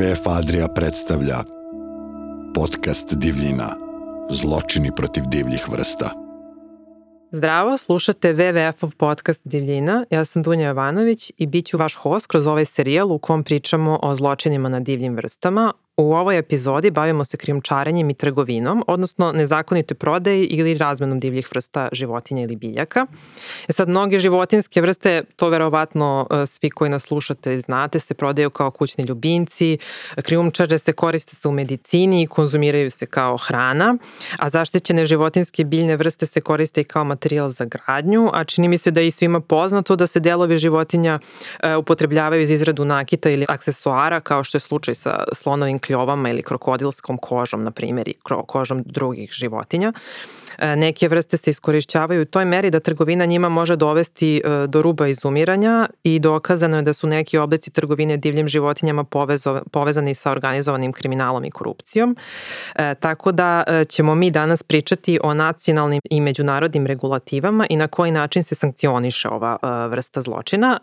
WWF Adria predstavlja Podcast Divljina Zločini protiv divljih vrsta Zdravo, slušate WWF-ov podcast Divljina. Ja sam Dunja Jovanović i bit ću vaš host kroz ovaj serijal u kom pričamo o zločinima na divljim vrstama, u ovoj epizodi bavimo se krijumčarenjem i trgovinom, odnosno nezakonitoj prodaji ili razmenom divljih vrsta životinja ili biljaka. E sad, mnoge životinske vrste, to verovatno e, svi koji nas slušate znate, se prodaju kao kućni ljubimci, krijumčare se koriste se u medicini i konzumiraju se kao hrana, a zaštićene životinske biljne vrste se koriste i kao materijal za gradnju, a čini mi se da je i svima poznato da se delovi životinja e, upotrebljavaju iz izradu nakita ili aksesoara, kao što je slučaj sa slonovim klijovama znači ili krokodilskom kožom, na primjer, i kožom drugih životinja. E, neke vrste se iskorišćavaju u toj meri da trgovina njima može dovesti e, do ruba izumiranja i dokazano je da su neki oblici trgovine divljim životinjama povezani sa organizovanim kriminalom i korupcijom. E, tako da ćemo mi danas pričati o nacionalnim i međunarodnim regulativama i na koji način se sankcioniše ova vrsta zločina.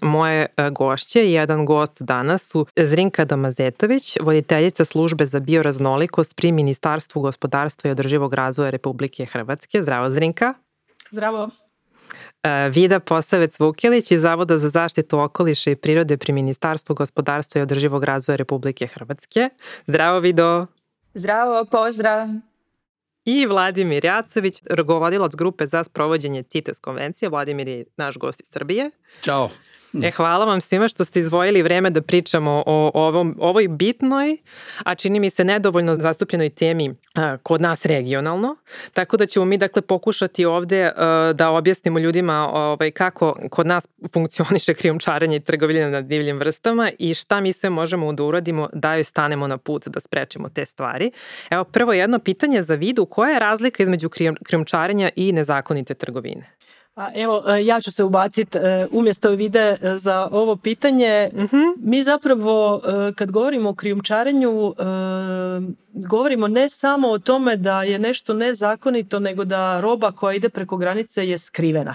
moje gošće i jedan gost danas su Zrinka Damazetović, voditeljica službe za bioraznolikost pri Ministarstvu gospodarstva i održivog razvoja Republike Hrvatske. Zdravo Zrinka. Zdravo. E, Vida Posavec Vukilić iz Zavoda za zaštitu okoliša i prirode pri Ministarstvu gospodarstva i održivog razvoja Republike Hrvatske. Zdravo Vido. Zdravo, pozdrav i Vladimir Jacović, rogovodilac grupe za sprovođenje CITES konvencije. Vladimir je naš gost iz Srbije. Ćao. E, hvala vam svima što ste izvojili vreme da pričamo o ovom, ovoj bitnoj, a čini mi se nedovoljno zastupljenoj temi kod nas regionalno, tako da ćemo mi dakle pokušati ovdje da objasnimo ljudima ovaj, kako kod nas funkcioniše krijumčarenje i trgovina na divljim vrstama i šta mi sve možemo da uradimo da joj stanemo na put da sprečimo te stvari. Evo prvo jedno pitanje za vidu, koja je razlika između krijumčarenja i nezakonite trgovine? Pa evo, e, ja ću se ubaciti e, umjesto vide e, za ovo pitanje. Mhm. Mi zapravo, kad govorimo o krijumčarenju, govorimo ne samo o tome da je nešto nezakonito, nego da roba koja ide preko granice je skrivena.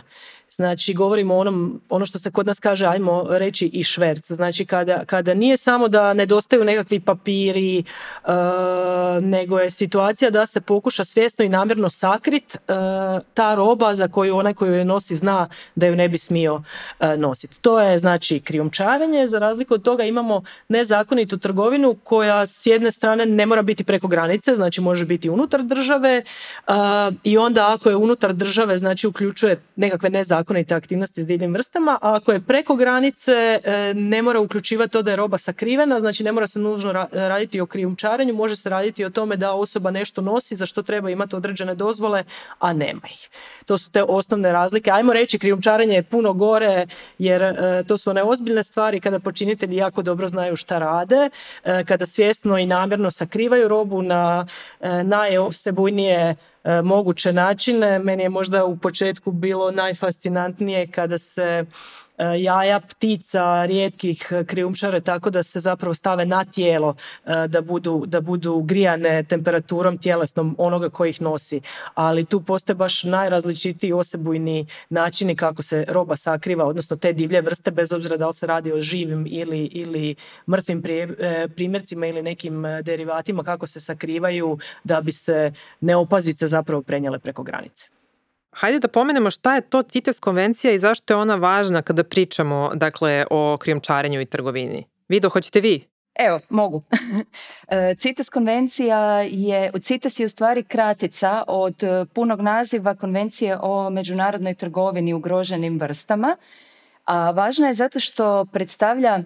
Znači, govorimo o onom, ono što se kod nas kaže, ajmo reći i šverc. Znači, kada, kada nije samo da nedostaju nekakvi papiri, e, nego je situacija da se pokuša svjesno i namjerno sakrit e, ta roba za koju onaj koju je nosi zna da ju ne bi smio e, nositi. To je, znači, krijumčarenje. Za razliku od toga imamo nezakonitu trgovinu koja s jedne strane ne mora biti preko granice, znači može biti unutar države i onda ako je unutar države, znači uključuje nekakve nezakonite zakonite aktivnosti s divljim vrstama, a ako je preko granice e, ne mora uključivati to da je roba sakrivena, znači ne mora se nužno raditi o krijumčarenju, može se raditi o tome da osoba nešto nosi za što treba imati određene dozvole, a nema ih. To su te osnovne razlike. Ajmo reći krijumčarenje je puno gore jer e, to su one ozbiljne stvari kada počinitelji jako dobro znaju šta rade, e, kada svjesno i namjerno sakrivaju robu na najosebujnije E, moguće načine. Meni je možda u početku bilo najfascinantnije kada se E, jaja ptica, rijetkih e, krijumčara tako da se zapravo stave na tijelo e, da budu, da budu grijane temperaturom tjelesnom onoga koji ih nosi. Ali tu postoje baš najrazličitiji osebujni načini kako se roba sakriva, odnosno te divlje vrste bez obzira da li se radi o živim ili, ili mrtvim primjercima ili nekim derivatima kako se sakrivaju da bi se neopazice zapravo prenijele preko granice. Hajde da pomenemo šta je to CITES konvencija i zašto je ona važna kada pričamo dakle, o krijomčarenju i trgovini. Vido, hoćete vi? Evo, mogu. E, CITES konvencija je, CITES je u stvari kratica od e, punog naziva konvencije o međunarodnoj trgovini ugroženim vrstama. A važna je zato što predstavlja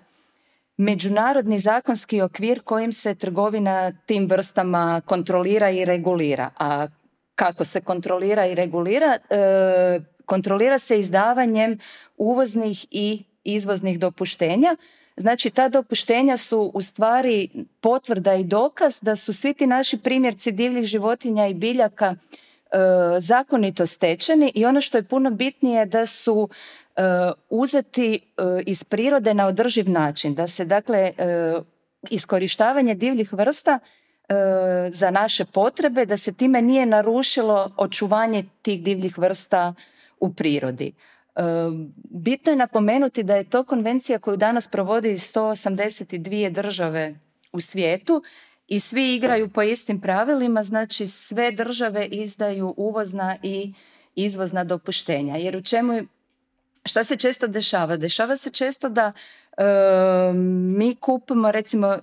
međunarodni zakonski okvir kojim se trgovina tim vrstama kontrolira i regulira. A kako se kontrolira i regulira e, kontrolira se izdavanjem uvoznih i izvoznih dopuštenja znači ta dopuštenja su u stvari potvrda i dokaz da su svi ti naši primjerci divljih životinja i biljaka e, zakonito stečeni i ono što je puno bitnije da su e, uzeti iz prirode na održiv način da se dakle iskorištavanje divljih vrsta E, za naše potrebe da se time nije narušilo očuvanje tih divljih vrsta u prirodi. E, bitno je napomenuti da je to konvencija koju danas provodi 182 države u svijetu i svi igraju po istim pravilima, znači sve države izdaju uvozna i izvozna dopuštenja. Jer u čemu, šta se često dešava? Dešava se često da e, mi kupimo recimo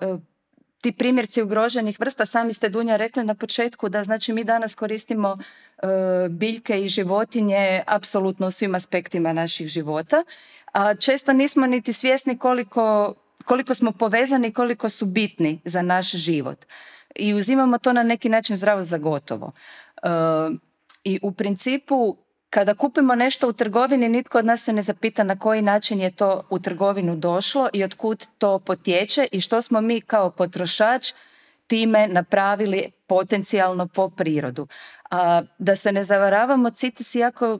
ti primjerci ugroženih vrsta, sami ste Dunja rekli na početku da znači mi danas koristimo e, biljke i životinje apsolutno u svim aspektima naših života. A često nismo niti svjesni koliko, koliko smo povezani, koliko su bitni za naš život. I uzimamo to na neki način zdravo za gotovo. E, I u principu kada kupimo nešto u trgovini, nitko od nas se ne zapita na koji način je to u trgovinu došlo i otkud to potječe i što smo mi kao potrošač time napravili potencijalno po prirodu. A, da se ne zavaravamo, CITES iako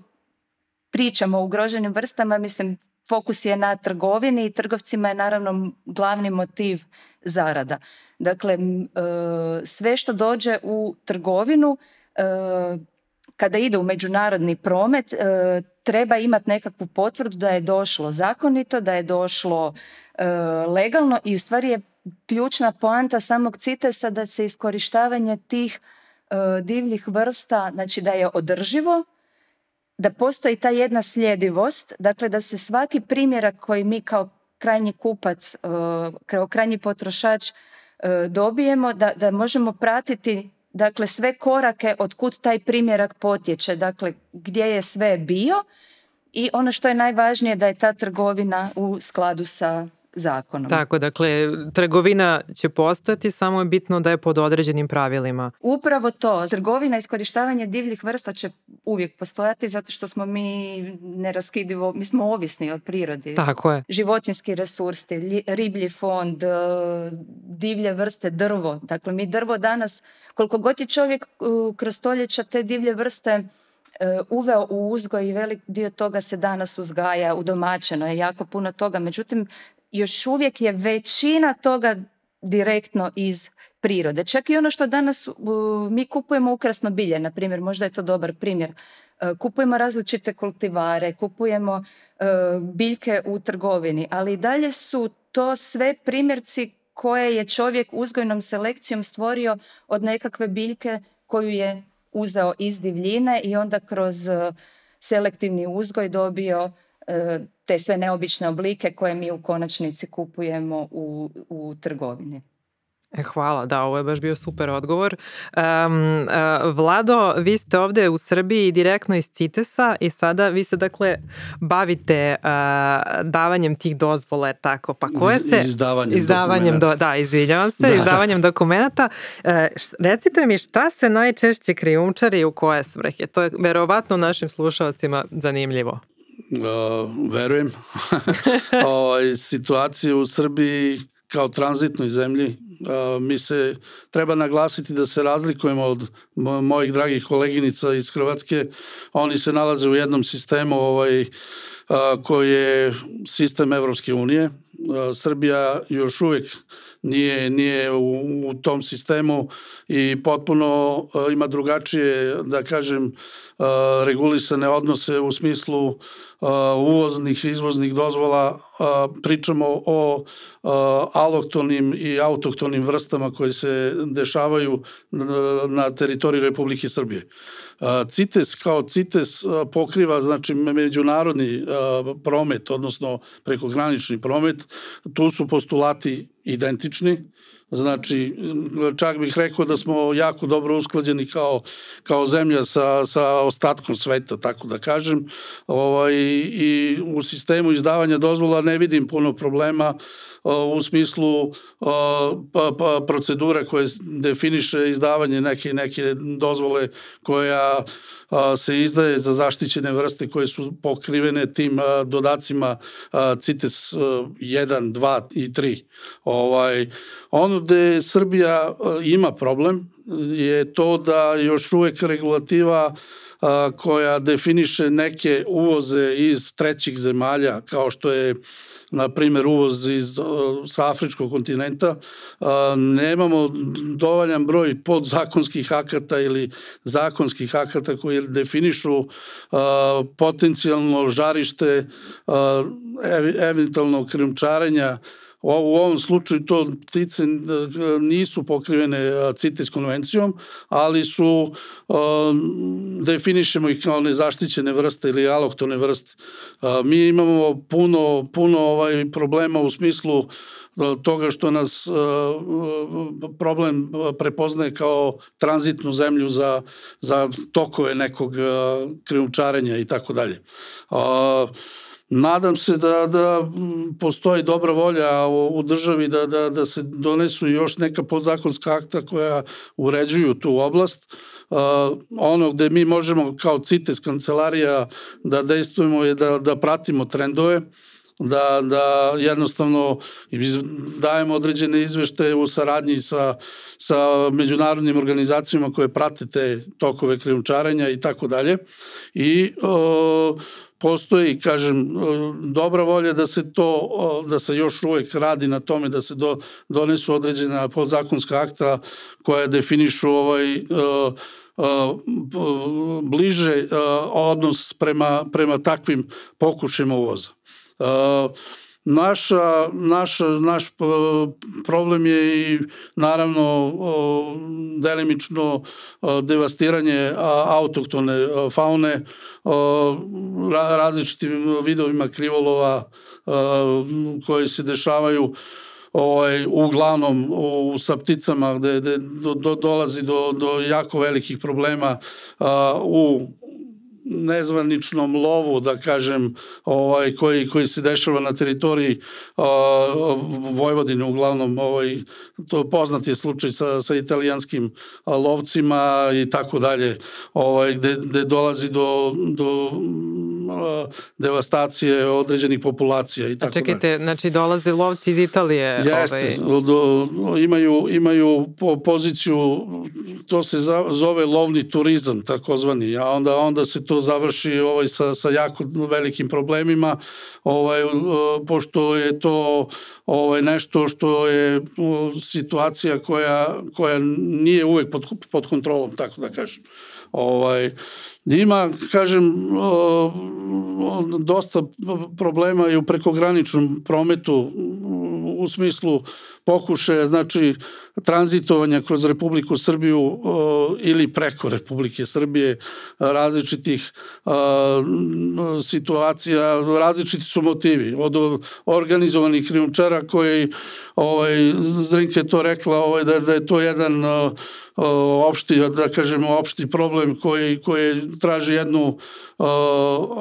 pričamo o ugroženim vrstama, mislim, fokus je na trgovini i trgovcima je naravno glavni motiv zarada. Dakle, e, sve što dođe u trgovinu e, kada ide u međunarodni promet e, treba imati nekakvu potvrdu da je došlo zakonito, da je došlo e, legalno i u stvari je ključna poanta samog cites da se iskorištavanje tih e, divljih vrsta, znači da je održivo, da postoji ta jedna sljedivost, dakle da se svaki primjerak koji mi kao krajnji kupac, kao krajnji potrošač dobijemo, da, da možemo pratiti dakle sve korake od kud taj primjerak potječe, dakle gdje je sve bio i ono što je najvažnije da je ta trgovina u skladu sa zakonom. Tako, dakle, trgovina će postojati, samo je bitno da je pod određenim pravilima. Upravo to. Trgovina i iskorištavanje divljih vrsta će uvijek postojati zato što smo mi neraskidivo, mi smo ovisni o prirodi. Tako je. Životinski resursi, riblji fond, e, divlje vrste, drvo. Dakle, mi drvo danas, koliko god je čovjek e, kroz stoljeća te divlje vrste e, uveo u uzgoj i velik dio toga se danas uzgaja, udomaćeno je jako puno toga. Međutim, još uvijek je većina toga direktno iz prirode. Čak i ono što danas mi kupujemo ukrasno bilje, na primjer, možda je to dobar primjer. E, kupujemo različite kultivare, kupujemo e, biljke u trgovini, ali i dalje su to sve primjerci koje je čovjek uzgojnom selekcijom stvorio od nekakve biljke koju je uzeo iz divljine i onda kroz e, selektivni uzgoj dobio E, te sve neobične oblike koje mi u konačnici kupujemo u, u trgovini. E, hvala, da, ovo je baš bio super odgovor. Um, Vlado, vi ste ovdje u Srbiji direktno iz CITES-a i sada vi se dakle bavite davanjem tih dozvole, tako, pa koje se... izdavanjem, Da, izvinjavam se, izdavanjem dokumenta. recite mi šta se najčešće krijumčari u koje svrhe? To je verovatno našim slušalcima zanimljivo. E, verujem, situaciju u Srbiji kao tranzitnoj zemlji. E, mi se, treba naglasiti da se razlikujemo od mojih dragih koleginica iz Hrvatske. Oni se nalaze u jednom sistemu ovaj, e, koji je sistem Evropske unije. Srbija još uvijek nije, nije u, u tom sistemu i potpuno ima drugačije, da kažem, regulisane odnose u smislu Uh, uvoznih i izvoznih dozvola uh, pričamo o uh, aloktonim i autoktonim vrstama koje se dešavaju na teritoriji Republike Srbije. CITES kao CITES pokriva znači međunarodni promet, odnosno prekogranični promet. Tu su postulati identični Znači, čak bih rekao da smo jako dobro usklađeni kao, kao zemlja sa, sa ostatkom sveta, tako da kažem. Ovaj, I u sistemu izdavanja dozvola ne vidim puno problema eh, u smislu eh, pa, pa, procedura koje definiše izdavanje neke, neke dozvole koja se izdaje za zaštićene vrste koje su pokrivene tim dodacima CITES 1, 2 i 3. Ovaj, ono gde Srbija ima problem je to da još uvek regulativa koja definiše neke uvoze iz trećih zemalja kao što je na primjer uvoz iz sa afričkog kontinenta nemamo dovoljan broj podzakonskih akata ili zakonskih akata koji definišu potencijalno žarište eventualnog krijumčarenja u ovom slučaju to ptice e, nisu pokrivene e, CITES konvencijom, ali su e, definišemo ih kao nezaštićene vrste ili aloktone vrste. Mi imamo puno puno ovaj problema u smislu toga što nas problem prepoznaje kao tranzitnu zemlju za, za tokove nekog krijumčarenja i tako dalje nadam se da, da postoji dobra volja u, državi da, da, da se donesu još neka podzakonska akta koja uređuju tu oblast. ono gde mi možemo kao CITES kancelarija da dejstvujemo je da, da pratimo trendove, da, da jednostavno dajemo određene izvešte u saradnji sa, sa međunarodnim organizacijama koje prate tokove krijumčarenja i tako dalje. I postoji kažem e, dobra volja da se to da se još uvijek radi na tome da se do, donesu određena podzakonska akta koja definišu ovaj e, e, bliže odnos prema, prema takvim pokušajima uvoza naš, naš e, problem je i naravno delimično e, devastiranje autoktone e, faune različitim vidovima krivolova koji se dešavaju ovaj, uglavnom u, sa pticama gdje do, dolazi do, do jako velikih problema u nezvaničnom lovu da kažem ovaj koji koji se dešava na teritoriji Vojvodine uglavnom ovaj to je poznati slučaj sa sa italijanskim lovcima i tako dalje ovaj gde, dolazi do do devastacije određenih populacija i tako Čekajte, znači dolaze lovci iz Italije. Jeste, ovaj- imaju, poziciju, to se zove lovni turizam, takozvani, a onda, se to završi ovaj, sa, jako velikim problemima, ovaj, pošto je to ovaj, nešto što je situacija koja, koja nije uvek pod, pod kontrolom, tako da kažem. Ovaj, ima, kažem, dosta problema i u prekograničnom prometu u smislu pokušaja, znači, tranzitovanja kroz Republiku Srbiju ili preko Republike Srbije različitih situacija, različiti su motivi od organizovanih krijumčara koji ovaj Zrinka je to rekla ovaj da je to jedan opšti da kažemo opšti problem koji koji traži jednu uh,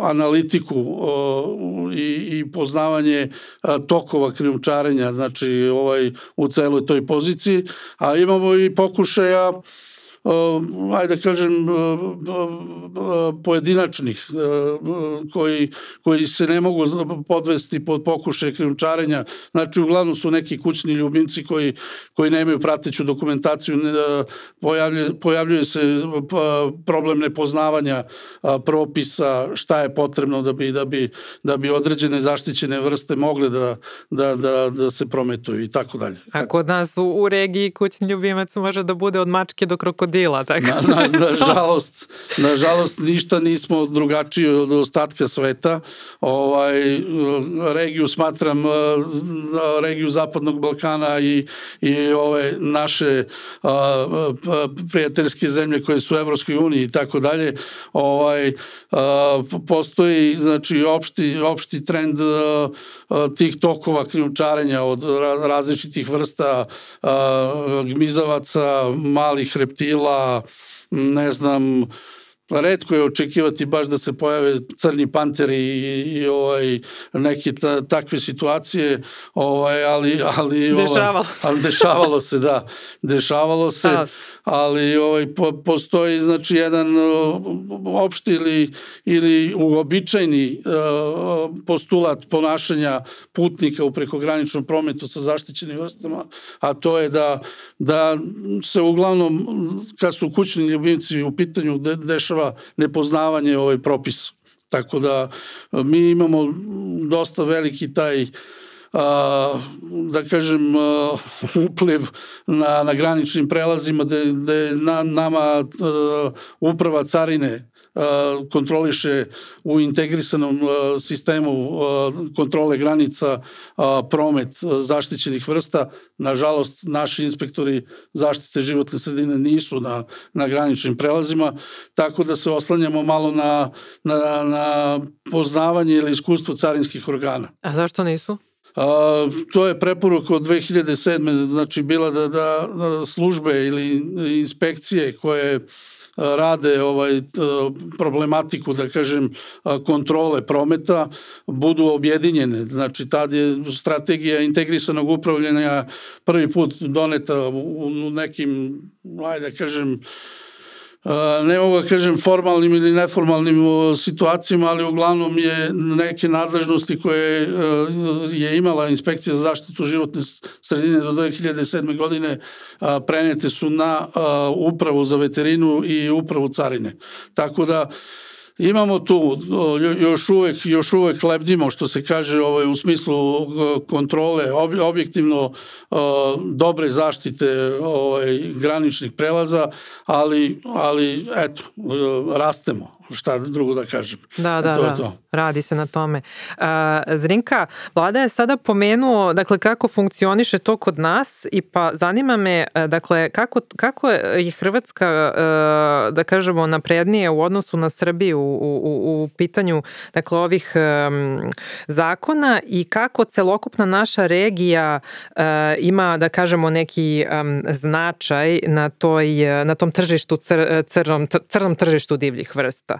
analitiku uh, i, i poznavanje uh, tokova krijumčarenja znači ovaj u celoj toj poziciji a imamo i pokušaja Eh, ajde kažem eh, eh, pojedinačnih koji, koji se ne mogu podvesti pod pokušaj krijumčarenja znači uglavnom su neki kućni ljubimci koji, koji nemaju prateću dokumentaciju pojavljuje, pojavljuje se problem nepoznavanja propisa šta je potrebno da bi, da bi, da bi određene zaštićene vrste mogle da, da, da, da se prometuju i tako dalje. A kod nas u, u regiji kućni ljubimac može da bude od mačke do krokodila dela. Na, na, nažalost, ništa nismo drugačiji od ostatka sveta. Ovaj, regiju smatram, eh, regiju Zapadnog Balkana i, i ove naše eh, prijateljske zemlje koje su u Evropskoj uniji i tako dalje, ovaj, eh, postoji znači, opšti, opšti trend tih tokova krijučarenja od različitih vrsta gmizavaca, malih reptila, ne znam, Redko je očekivati baš da se pojave crni panteri i, ovaj, neke takve situacije, ovaj, ali... ali ovaj, Ali dešavalo se, da. Dešavalo se ali ovaj, postoji znači jedan opšti ili, ili uobičajni postulat ponašanja putnika u prekograničnom prometu sa zaštićenim vrstama, a to je da, da se uglavnom kad su kućni ljubimci u pitanju dešava nepoznavanje ovaj propisa. Tako da mi imamo dosta veliki taj da kažem upliv na, na graničnim prelazima da na, nama uprava carine kontroliše u integrisanom sistemu kontrole granica promet zaštićenih vrsta. Nažalost, naši inspektori zaštite životne sredine nisu na, na graničnim prelazima, tako da se oslanjamo malo na, na, na poznavanje ili iskustvo carinskih organa. A zašto nisu? A, to je preporuka od 2007. znači bila da, da službe ili inspekcije koje rade ovaj problematiku da kažem kontrole prometa budu objedinjene znači tad je strategija integrisanog upravljanja prvi put doneta u nekim ajde da kažem ne mogu da kažem formalnim ili neformalnim situacijama, ali uglavnom je neke nadležnosti koje e, je imala inspekcija za zaštitu životne sredine do 2007. godine prenete su na upravu za veterinu i upravu carine. Tako da Imamo tu još uvijek, još uvijek lebdimo što se kaže ovaj, u smislu kontrole objektivno dobre zaštite ovaj, graničnih prelaza, ali, ali eto, rastemo šta drugo da kažem. Da, e, da, da. Radi se na tome. E, Zrinka, Vlada je sada pomenuo dakle, kako funkcioniše to kod nas i pa zanima me e, dakle, kako, kako je Hrvatska da kažemo naprednije u odnosu na Srbiju u, u, u pitanju dakle, ovih zakona i kako celokupna naša regija ima da kažemo neki značaj na, toj, na tom tržištu, crnom tržištu divljih vrsta?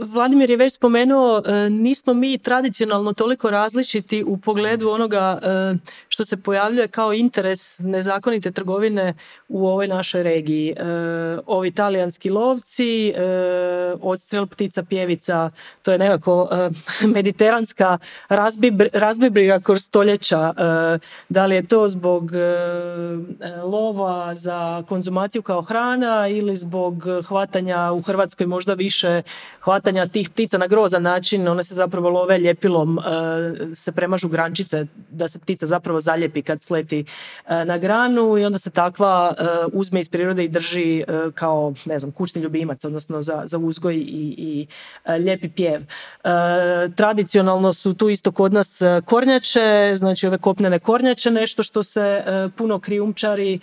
Vladimir je već spomenuo, e, nismo mi tradicionalno toliko različiti u pogledu onoga e, što se pojavljuje kao interes nezakonite trgovine u ovoj našoj regiji. E, ovi talijanski lovci, odstrel ptica pjevica, to je nekako mediteranska razbibriga kroz stoljeća. Da li je to zbog lova za konzumaciju kao hrana ili zbog hvatanja u Hrvatskoj možda više hvatanja hvatanja tih ptica na grozan način, one se zapravo love ljepilom, e, se premažu grančice da se ptica zapravo zaljepi kad sleti e, na granu i onda se takva e, uzme iz prirode i drži kao, ne znam, kućni ljubimac, odnosno za, za uzgoj i, i lijepi pjev. Tradicionalno su tu isto kod nas kornjače, znači ove kopnene kornjače, nešto što se puno krijumčari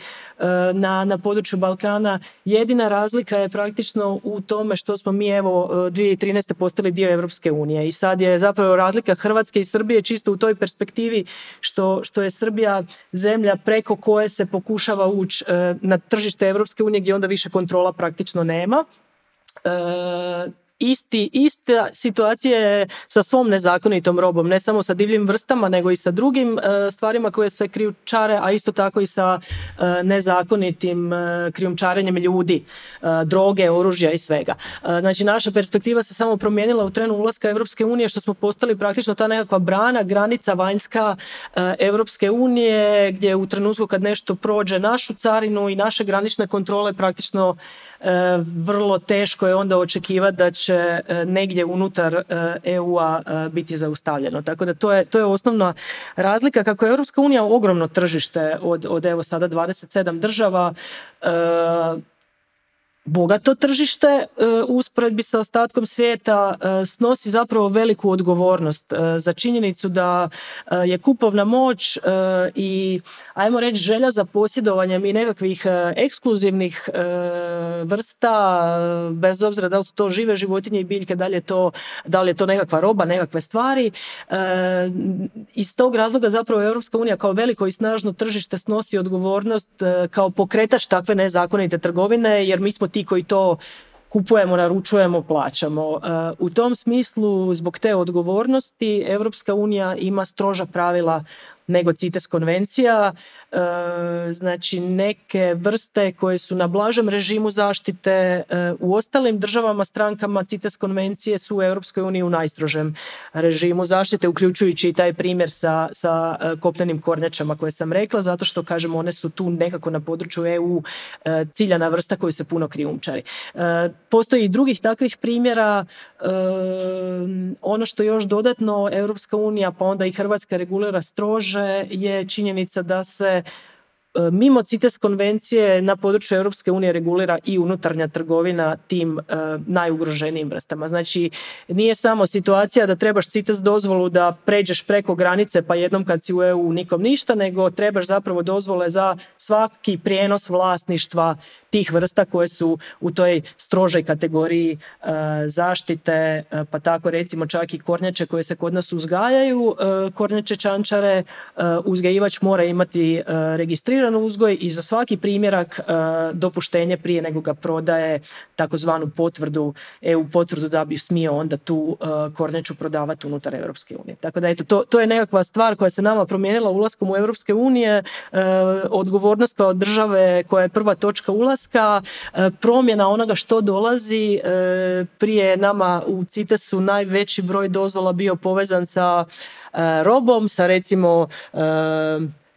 na, na području Balkana. Jedina razlika je praktično u tome što smo mi evo dvije 2013. postali dio Europske unije i sad je zapravo razlika Hrvatske i Srbije čisto u toj perspektivi što, što je Srbija zemlja preko koje se pokušava ući e, na tržište Europske unije gdje onda više kontrola praktično nema. E, isti, ista situacija je sa svom nezakonitom robom, ne samo sa divljim vrstama, nego i sa drugim e, stvarima koje se krijučare, a isto tako i sa e, nezakonitim e, krijumčarenjem ljudi, droge, oružja i svega. Znači, naša perspektiva se samo promijenila u trenu ulaska Europske unije, što smo postali praktično ta nekakva brana, granica vanjska Europske unije, gdje u trenutku kad nešto prođe našu carinu i naše granične kontrole praktično E, vrlo teško je onda očekivati da će e, negdje unutar e, EU-a biti zaustavljeno. Tako da to je, to je osnovna razlika. Kako je Europska unija ogromno tržište od, od evo sada 27 država, bogato tržište e, u usporedbi sa ostatkom svijeta e, snosi zapravo veliku odgovornost e, za činjenicu da je kupovna moć i ajmo reći želja za posjedovanjem i nekakvih ekskluzivnih vrsta bez obzira da li su to žive životinje i biljke da li je to, da li je to nekakva roba nekakve stvari iz tog razloga zapravo Europska unija kao veliko i snažno tržište snosi odgovornost kao pokretač takve nezakonite trgovine jer mi smo ti koji to kupujemo, naručujemo, plaćamo. E, u tom smislu, zbog te odgovornosti, Europska unija ima stroža pravila nego CITES konvencija. E, znači neke vrste koje su na blažem režimu zaštite e, u ostalim državama strankama CITES konvencije su u Europskoj uniji u najstrožem režimu zaštite, uključujući i taj primjer sa, sa e, kopnenim kornjačama koje sam rekla, zato što kažem one su tu nekako na području EU ciljana vrsta koju se puno krijumčari. Postoji i drugih takvih primjera. Ono što još dodatno Europska unija pa onda i Hrvatska regulira strože je činjenica da se e, mimo CITES konvencije na području Europske unije regulira i unutarnja trgovina tim e, najugroženijim vrstama. Znači, nije samo situacija da trebaš CITES dozvolu da pređeš preko granice pa jednom kad si u EU nikom ništa, nego trebaš zapravo dozvole za svaki prijenos vlasništva tih vrsta koje su u toj strožoj kategoriji e, zaštite, e, pa tako recimo čak i kornjače koje se kod nas uzgajaju, e, kornjače čančare, uzgajivač mora imati registriran uzgoj i za svaki primjerak dopuštenje prije nego ga prodaje takozvanu potvrdu, EU potvrdu da bi smio onda tu kornjaču prodavati unutar Europske unije. Tako da eto, to, to je nekakva stvar koja se nama promijenila ulaskom u Europske unije, odgovornost kao države koja je prva točka ulaska dolaska, e, promjena onoga što dolazi. E, prije nama u CITES-u najveći broj dozvola bio povezan sa e, robom, sa recimo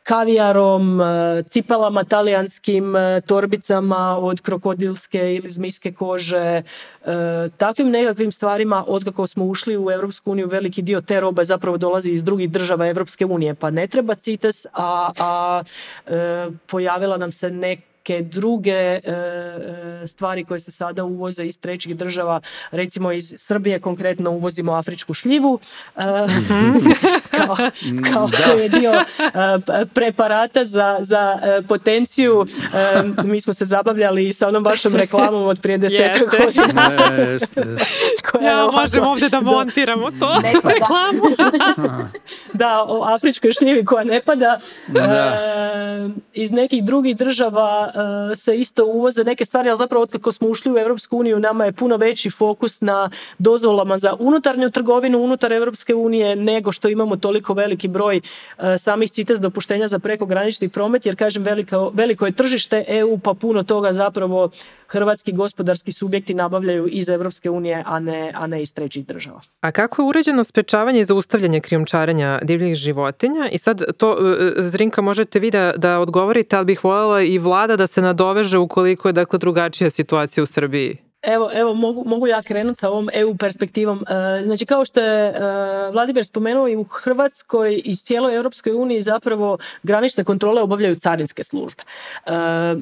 kavijarom, cipelama talijanskim, torbicama od krokodilske ili zmijske kože, takvim nekakvim stvarima kako smo ušli u Europsku uniju veliki dio te robe zapravo dolazi iz drugih država Europske unije, pa ne treba CITES, a, a pojavila nam se neka neke druge e, e, stvari koje se sada uvoze iz trećih država, recimo iz Srbije konkretno uvozimo afričku šljivu e, mhm. kao, kao je dio preparata za, za potenciju. Mi smo se zabavljali sa onom vašom reklamom od prije desetog godina. koja ja možem ovdje da montiramo to reklamu. da, o afričkoj šljivi koja ne pada. Da. Eh, iz nekih drugih država eh, se isto uvoze neke stvari, ali zapravo otkako smo ušli u Europsku uniju, nama je puno veći fokus na dozvolama za unutarnju trgovinu unutar Europske unije nego što imamo toliko veliki broj eh, samih CITES dopuštenja za prekogranični promet, jer kažem veliko, veliko je tržište EU, pa puno toga zapravo hrvatski gospodarski subjekti nabavljaju iz Europske unije, a ne, a ne iz trećih država. A kako je uređeno sprečavanje i zaustavljanje krijumčarenja divljih životinja? I sad to, e, e, Zrinka, možete vi da, da odgovorite, ali bih voljela i vlada da se nadoveže ukoliko je dakle drugačija situacija u Srbiji. Evo, evo mogu, mogu ja krenuti sa ovom EU perspektivom. E, znači kao što je e, Vladimir spomenuo i u Hrvatskoj i cijeloj Europskoj uniji zapravo granične kontrole obavljaju carinske službe. E,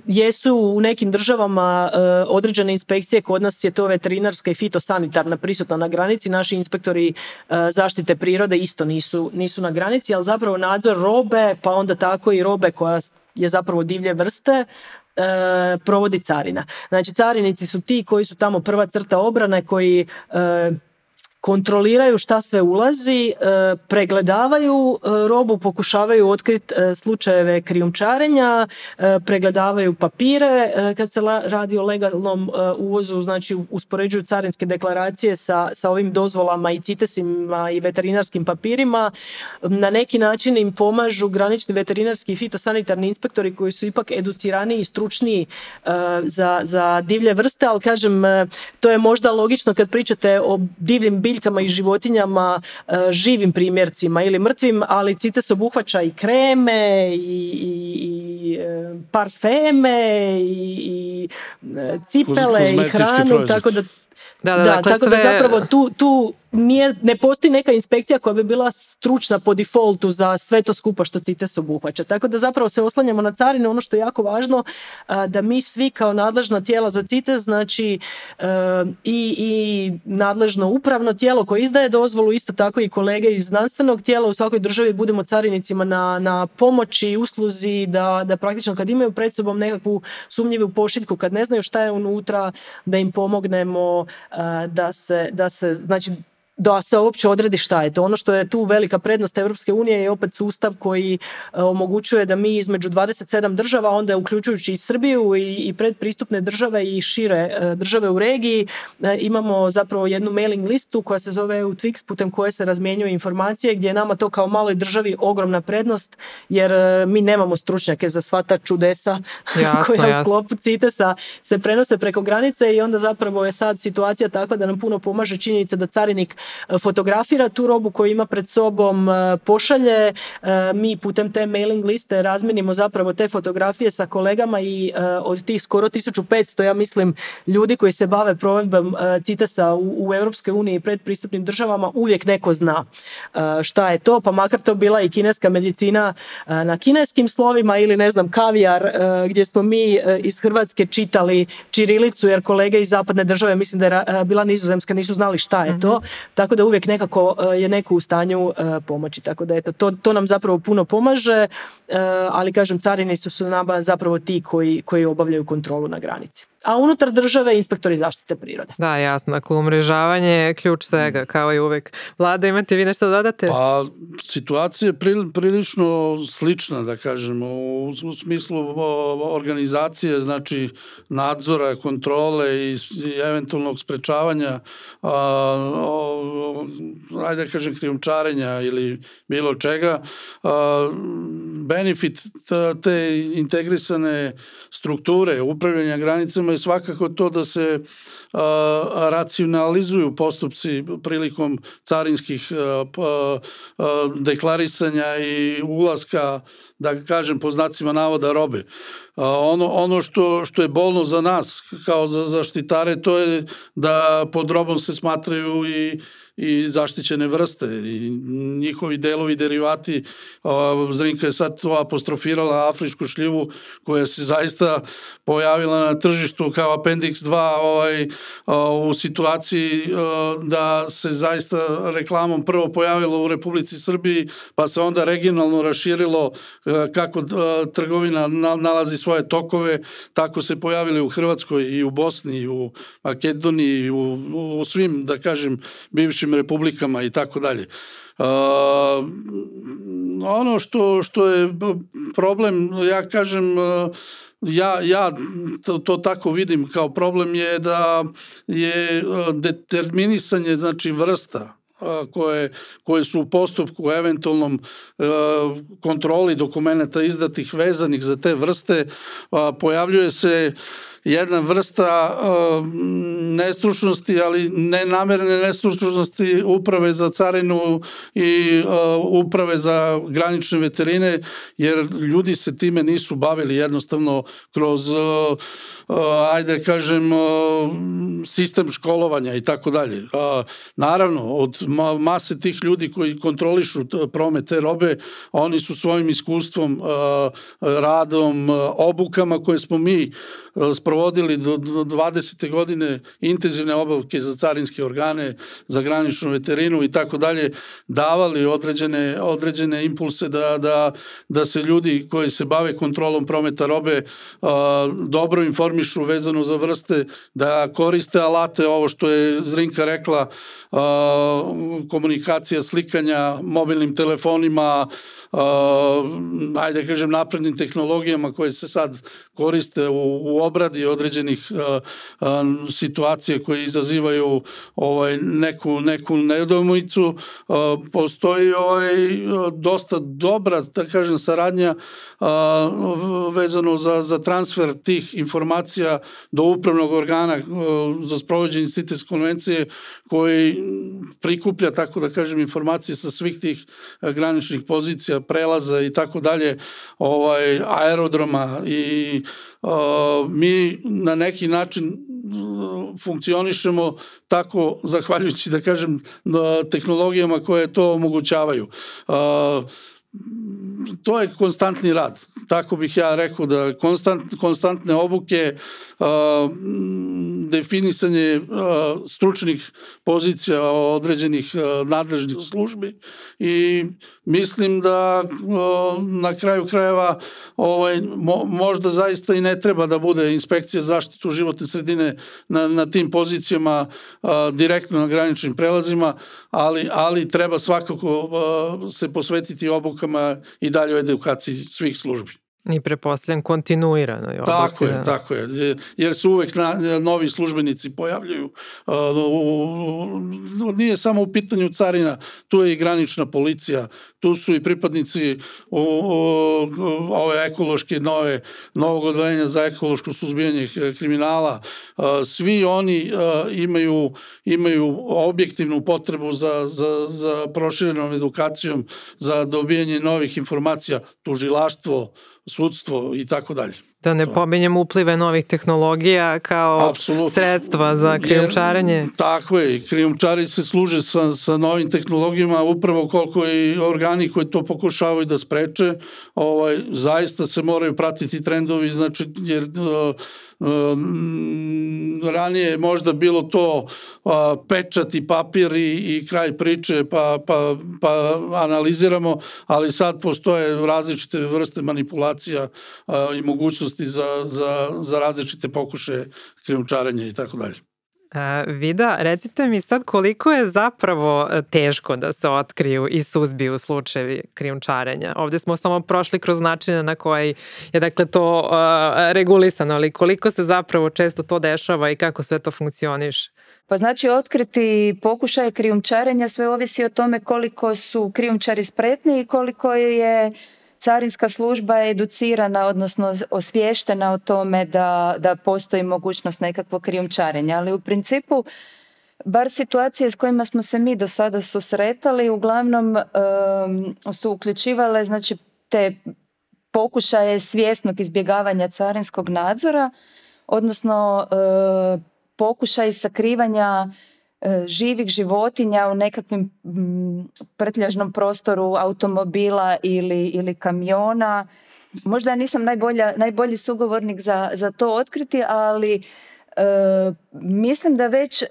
jesu u nekim državama određene inspekcije, kod nas je to veterinarska i fitosanitarna prisutna na granici, naši inspektori zaštite prirode isto nisu, nisu na granici, ali zapravo nadzor robe, pa onda tako i robe koja je zapravo divlje vrste E, provodi carina. Znači carinici su ti koji su tamo prva crta obrane koji e, kontroliraju šta sve ulazi, e, pregledavaju e, robu, pokušavaju otkriti e, slučajeve krijumčarenja, pregledavaju papire kad se radi o legalnom uvozu, znači uspoređuju carinske deklaracije sa, sa ovim dozvolama i citesima i veterinarskim papirima. Na neki način im pomažu granični veterinarski i fitosanitarni inspektori koji su ipak educiraniji i stručniji za, za divlje vrste, ali kažem, to je možda logično kad pričate o divljim biljkama i životinjama, e, živim primjercima ili mrtvim, ali CITES obuhvaća i kreme i, i, e, parfeme i, e, cipele i hranu, tako da da, da, da dakle, tako sve... da zapravo tu, tu nije, ne postoji neka inspekcija koja bi bila stručna po defaultu za sve to skupa što CITES obuhvaća. Tako da zapravo se oslanjamo na carine. Ono što je jako važno da mi svi kao nadležna tijela za CITES, znači e, i, i nadležno upravno tijelo koje izdaje dozvolu, isto tako i kolege iz znanstvenog tijela u svakoj državi budemo carinicima na, na pomoći, usluzi, da, da praktično kad imaju pred sobom nekakvu sumnjivu pošiljku, kad ne znaju šta je unutra, da im pomognemo, da se, da se znači da se uopće odredi šta je to. Ono što je tu velika prednost Europske unije je opet sustav koji e, omogućuje da mi između 27 država, onda uključujući i Srbiju i, predpristupne države i šire e, države u regiji, e, imamo zapravo jednu mailing listu koja se zove u Twix putem koje se razmjenjuju informacije gdje je nama to kao maloj državi ogromna prednost jer mi nemamo stručnjake za sva ta čudesa jasno, koja jasno. u sklopu CITES-a se prenose preko granice i onda zapravo je sad situacija takva da nam puno pomaže činjenica da carinik E, fotografira tu robu koju ima pred sobom, e, pošalje. E, mi putem te mailing liste razminimo zapravo te fotografije sa kolegama i od tih skoro 1500, ja mislim, ljudi koji se bave provedbom cites u, Evropskoj uniji i predpristupnim državama uvijek neko zna šta je to, pa makar to bila i kineska medicina na kineskim slovima ili ne znam kavijar gdje smo mi iz Hrvatske čitali čirilicu jer kolege iz zapadne države, mislim da je bila nizozemska, nisu znali šta je to. Mhm. Tako da uvijek nekako e, je neko u stanju e, pomoći. Tako da eto, to, to nam zapravo puno pomaže, e, ali kažem, carini su nama zapravo ti koji, koji obavljaju kontrolu na granici. A unutar države inspektori zaštite prirode. Da, jasno. Dakle, umrežavanje je ključ svega, mm. kao i uvijek. Vlada, imate vi nešto dodate? Pa, situacija je prilično slična, da kažemo, u, smislu organizacije, znači nadzora, kontrole i, eventualnog sprečavanja o, ajde kažem krijumčarenja ili bilo čega benefit te integrisane strukture upravljanja granicama je svakako to da se racionalizuju postupci prilikom carinskih deklarisanja i ulaska da kažem po znacima navoda robe ono, ono što, što je bolno za nas kao za zaštitare to je da pod robom se smatraju i i zaštićene vrste i njihovi delovi derivati Zrinka je sad to apostrofirala afričku šljivu koja se zaista pojavila na tržištu kao Appendix 2 ovaj, u situaciji da se zaista reklamom prvo pojavilo u Republici Srbiji pa se onda regionalno raširilo kako trgovina nalazi svoje tokove tako se pojavili u Hrvatskoj i u Bosni i u Makedoniji i u, u svim da kažem bivšim republikama i tako dalje. Ono što, što je problem, ja kažem, ja, ja to, to, tako vidim kao problem je da je determinisanje znači vrsta koje, koje su u postupku eventualnom kontroli dokumenata izdatih vezanih za te vrste pojavljuje se jedna vrsta nestručnosti, ali nenamjerne nestručnosti uprave za carinu i uprave za granične veterine, jer ljudi se time nisu bavili jednostavno kroz, ajde kažem, sistem školovanja i tako dalje. Naravno, od mase tih ljudi koji kontrolišu promet te robe, oni su svojim iskustvom, radom, obukama koje smo mi sprovodili do 20. godine intenzivne obavke za carinske organe, za graničnu veterinu i tako dalje, davali određene, određene impulse da, da, da se ljudi koji se bave kontrolom prometa robe dobro informišu vezano za vrste, da koriste alate, ovo što je Zrinka rekla, komunikacija, slikanja mobilnim telefonima, ajde kažem naprednim tehnologijama koje se sad koriste u, obradi određenih situacija koje izazivaju ovaj neku neku postoji ovaj dosta dobra da kažem saradnja vezano za, za transfer tih informacija do upravnog organa za sprovođenje CITES konvencije koji prikuplja tako da kažem informacije sa svih tih graničnih pozicija prelaza i tako dalje, ovaj, aerodroma i mi na neki način funkcionišemo tako zahvaljujući da kažem tehnologijama koje to omogućavaju to je konstantni rad. Tako bih ja rekao da konstant, konstantne obuke, definisanje stručnih pozicija određenih nadležnih službi i mislim da na kraju krajeva ovaj, možda zaista i ne treba da bude inspekcija zaštitu životne sredine na, na tim pozicijama direktno na graničnim prelazima, ali, ali treba svakako se posvetiti obuk rukama i dalje u edukaciji svih službi. I preposljen kontinuirano. Je tako je, tako je. Jer se uvek e, novi službenici pojavljuju. Nije samo u pitanju carina, tu je i granična policija, tu su i pripadnici ove ekološke nove, novog odvajanja za ekološko suzbijanje e, kriminala. Svi oni e, imaju, imaju objektivnu potrebu za, za, za proširenom edukacijom, za dobijanje novih informacija, tužilaštvo, sudstvo i tako dalje. Da ne pominjem uplive novih tehnologija kao Absolutno. sredstva za krijumčarenje. Jer, tako je, krijumčari se služe sa, sa novim tehnologijama upravo koliko i organi koji to pokušavaju da spreče, ovaj, zaista se moraju pratiti trendovi, znači jer Ehm, ranije je možda bilo to pečat i papir i, kraj priče pa, pa, pa analiziramo, ali sad postoje različite vrste manipulacija i mogućnosti za, za, za različite pokuše krijumčarenja i tako dalje. E, Vida, recite mi sad koliko je zapravo e, teško da se otkriju i suzbiju slučajevi krijumčarenja. Ovdje smo samo prošli kroz načine na koji je dakle to e, regulisano, ali koliko se zapravo često to dešava i kako sve to funkcioniš? Pa znači otkriti pokušaje krijumčarenja sve ovisi o tome koliko su krijumčari spretni i koliko je carinska služba je educirana, odnosno osviještena o tome da, da postoji mogućnost nekakvog krijumčarenja, ali u principu bar situacije s kojima smo se mi do sada susretali uglavnom su uključivale znači te pokušaje svjesnog izbjegavanja carinskog nadzora odnosno e, pokušaj sakrivanja E, živih životinja u nekakvim mm, prtljažnom prostoru automobila ili, ili kamiona. Možda ja nisam najbolja, najbolji sugovornik za, za to otkriti, ali e, mislim da već e,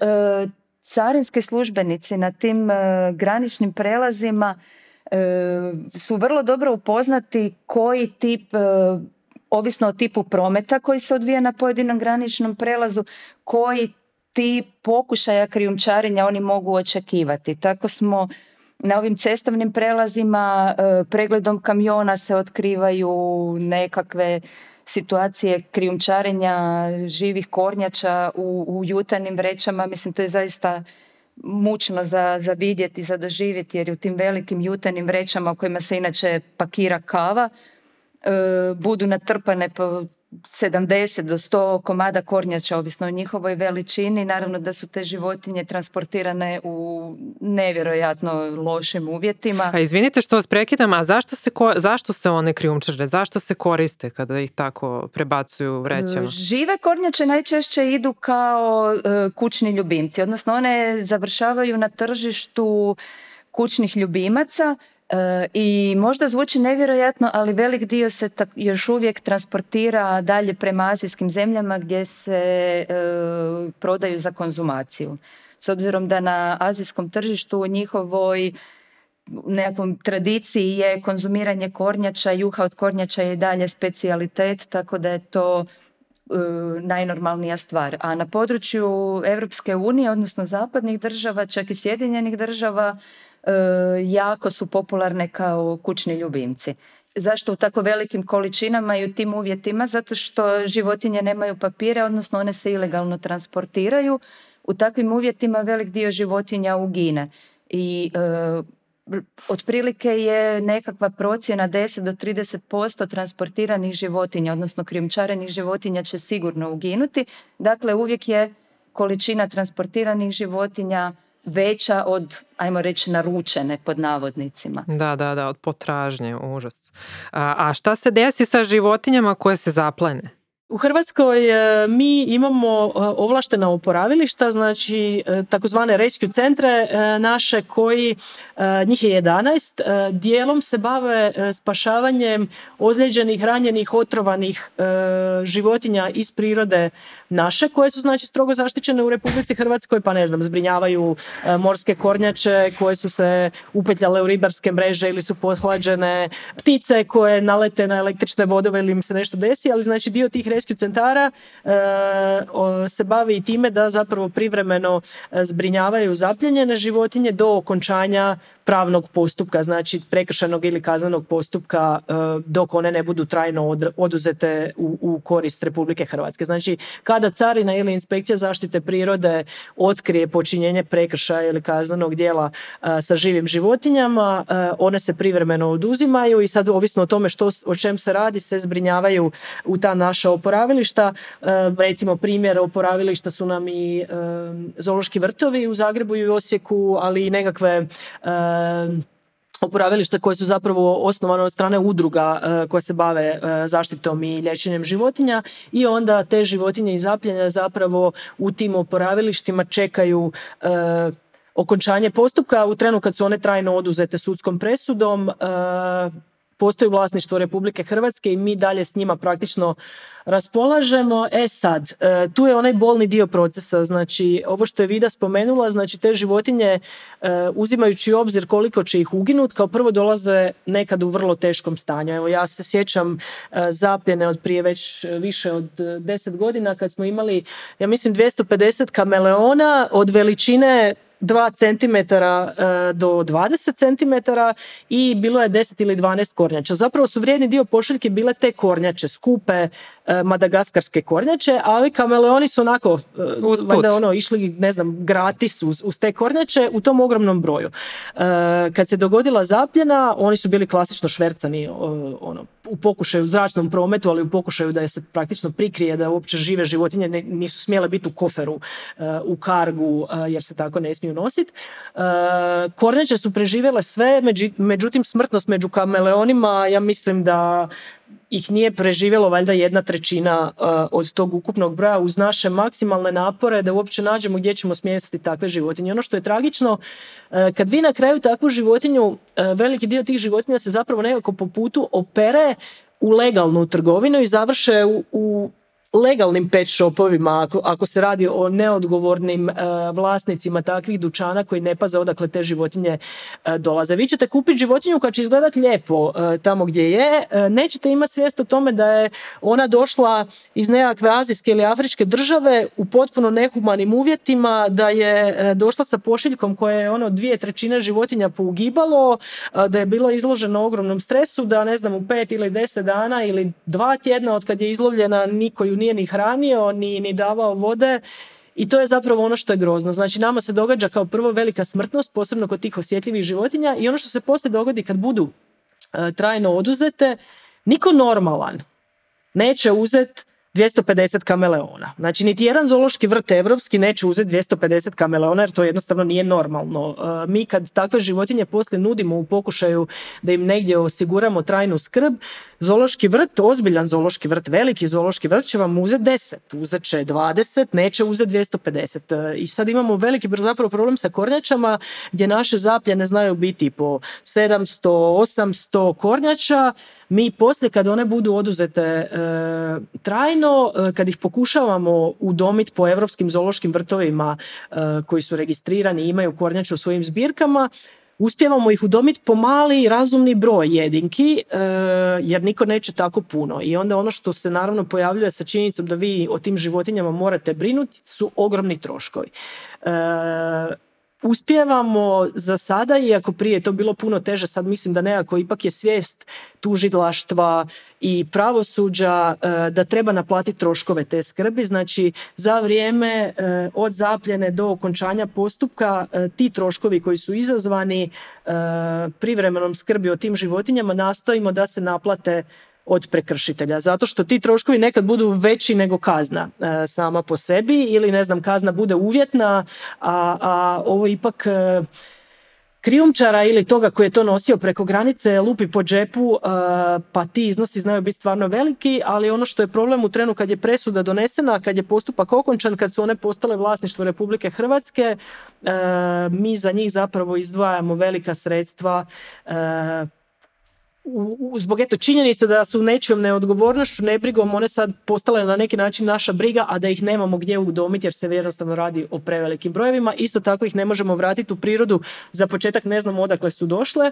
carinski službenici na tim e, graničnim prelazima su vrlo dobro upoznati koji tip ovisno o tipu prometa koji se odvija na pojedinom graničnom prelazu, koji ti pokušaja krijumčarenja oni mogu očekivati. Tako smo na ovim cestovnim prelazima e, pregledom kamiona se otkrivaju nekakve situacije krijumčarenja živih kornjača u, u jutanim vrećama. Mislim, to je zaista mučno za, za vidjeti, za doživjeti, jer u tim velikim jutanim vrećama u kojima se inače pakira kava, e, budu natrpane po 70 do 100 komada kornjača, ovisno o njihovoj veličini. Naravno da su te životinje transportirane u nevjerojatno lošim uvjetima. A pa izvinite što vas prekidam, a zašto se, zašto se one krijumčare? Zašto se koriste kada ih tako prebacuju vrećama? E, žive kornjače najčešće idu kao e, kućni ljubimci, odnosno one završavaju na tržištu kućnih ljubimaca E, I možda zvuči nevjerojatno, ali velik dio se još uvijek transportira dalje prema azijskim zemljama gdje se e, prodaju za konzumaciju. S obzirom da na azijskom tržištu u njihovoj nekom tradiciji je konzumiranje kornjača, juha od kornjača je dalje specijalitet, tako da je to e, najnormalnija stvar. A na području Europske unije, odnosno zapadnih država, čak i Sjedinjenih država, E, jako su popularne kao kućni ljubimci. Zašto u tako velikim količinama i u tim uvjetima? Zato što životinje nemaju papire, odnosno one se ilegalno transportiraju. U takvim uvjetima velik dio životinja ugine. I e, otprilike je nekakva procjena 10 do 30% transportiranih životinja, odnosno krijumčarenih životinja će sigurno uginuti. Dakle, uvijek je količina transportiranih životinja veća od, ajmo reći, naručene pod navodnicima. Da, da, da, od potražnje, užas. A, šta se desi sa životinjama koje se zaplene? U Hrvatskoj e, mi imamo e, ovlaštena oporavilišta, znači e, takozvane rescue centre naše koji, njih je 11, dijelom se bave spašavanjem ozlijeđenih, ranjenih, otrovanih životinja iz prirode naše koje su znači strogo zaštićene u Republici Hrvatskoj, pa ne znam, zbrinjavaju e, morske kornjače koje su se upetljale u ribarske mreže ili su pohlađene, ptice koje nalete na električne vodove ili im se nešto desi, ali znači dio tih rescue centara e, se bavi i time da zapravo privremeno e, zbrinjavaju zapljenjene životinje do okončanja pravnog postupka, znači prekršenog ili kaznenog postupka dok one ne budu trajno oduzete u, korist Republike Hrvatske. Znači, kad kada carina ili inspekcija zaštite prirode otkrije počinjenje prekršaja ili kaznenog djela e, sa živim životinjama, e, one se privremeno oduzimaju i sad ovisno o tome što, o čem se radi se zbrinjavaju u ta naša oporavilišta. E, recimo primjer oporavilišta su nam i zoološki vrtovi u Zagrebu i u Osijeku, ali i nekakve oporavilišta koje su zapravo osnovane od strane udruga e, koje se bave e, zaštitom i liječenjem životinja i onda te životinje i zapljenja zapravo u tim oporavilištima čekaju e, okončanje postupka u trenu kad su one trajno oduzete sudskom presudom postoji vlasništvo Republike Hrvatske i mi dalje s njima praktično raspolažemo. E sad, e, tu je onaj bolni dio procesa, znači ovo što je Vida spomenula, znači te životinje e, uzimajući u obzir koliko će ih uginut, kao prvo dolaze nekad u vrlo teškom stanju. Evo ja se sjećam e, zapljene od prije već više od deset godina kad smo imali, ja mislim 250 kameleona od veličine 2 cm e, do 20 cm i bilo je 10 ili 12 kornjača. Zapravo su vrijedni dio pošiljke bile te kornjače, skupe, E, madagaskarske kornjače, ali kameleoni su onako e, valjda ono išli ne znam gratis uz, uz te kornjače u tom ogromnom broju. E, kad se dogodila zapljena, oni su bili klasično švercani ono u pokušaju u zračnom prometu, ali u pokušaju da se praktično prikrije da uopće žive životinje nisu smjele biti u koferu, u kargu jer se tako ne smiju nositi. Kornjače su preživjele sve, međutim smrtnost među kameleonima ja mislim da ih nije preživjelo valjda jedna trećina e, od tog ukupnog broja uz naše maksimalne napore da uopće nađemo gdje ćemo smjestiti takve životinje. Ono što je tragično, e, kad vi na kraju takvu životinju, e, veliki dio tih životinja se zapravo nekako po putu opere u legalnu trgovinu i završe u, u legalnim pet shopovima, ako, ako se radi o neodgovornim e, vlasnicima takvih dučana koji ne paze odakle te životinje e, dolaze. Vi ćete kupiti životinju koja će izgledati lijepo e, tamo gdje je, nećete imati svijest o tome da je ona došla iz nekakve azijske ili afričke države u potpuno nehumanim uvjetima, da je došla sa pošiljkom koje je ono dvije trećine životinja pougibalo, da je bilo izloženo ogromnom stresu, da ne znam u pet ili deset dana ili dva tjedna od kad je izlovljena niko ju nije ni hranio, ni, ni davao vode. I to je zapravo ono što je grozno. Znači nama se događa kao prvo velika smrtnost, posebno kod tih osjetljivih životinja i ono što se poslije dogodi kad budu e, trajno oduzete, niko normalan neće uzeti 250 kameleona. Znači, niti jedan zoološki vrt evropski neće uzeti 250 kameleona jer to jednostavno nije normalno. E, mi kad takve životinje poslije nudimo u pokušaju da im negdje osiguramo trajnu skrb, zoološki vrt, ozbiljan zoološki vrt, veliki zoološki vrt će vam uzeti 10, uzet će 20, neće uzeti 250. E, I sad imamo veliki zapravo problem sa kornjačama gdje naše zapljene znaju biti po 700, 800 kornjača, mi poslije kad one budu oduzete e, trajno, e, kad ih pokušavamo udomiti po europskim zoološkim vrtovima e, koji su registrirani i imaju kornjače u svojim zbirkama, uspijevamo ih udomiti po mali razumni broj jedinki, jer niko neće tako puno. I onda ono što se naravno pojavljuje sa činjenicom da vi o tim životinjama morate brinuti su ogromni troškovi uspijevamo za sada, iako prije je to bilo puno teže, sad mislim da nekako ipak je svijest tužidlaštva i pravosuđa e, da treba naplatiti troškove te skrbi. Znači, za vrijeme e, od zapljene do okončanja postupka e, ti troškovi koji su izazvani privremenom skrbi o tim životinjama nastojimo da se naplate od prekršitelja zato što ti troškovi nekad budu veći nego kazna e, sama po sebi ili ne znam kazna bude uvjetna a, a ovo ipak e, krijumčara ili toga koji je to nosio preko granice lupi po džepu e, pa ti iznosi znaju biti stvarno veliki ali ono što je problem u trenu kad je presuda donesena kad je postupak okončan kad su one postale vlasništvo Republike Hrvatske mi za njih zapravo izdvajamo velika sredstva u, zbog eto činjenice da su nečijom neodgovornošću, nebrigom, one sad postale na neki način naša briga, a da ih nemamo gdje udomiti jer se jednostavno radi o prevelikim brojevima. Isto tako ih ne možemo vratiti u prirodu. Za početak ne znamo odakle su došle,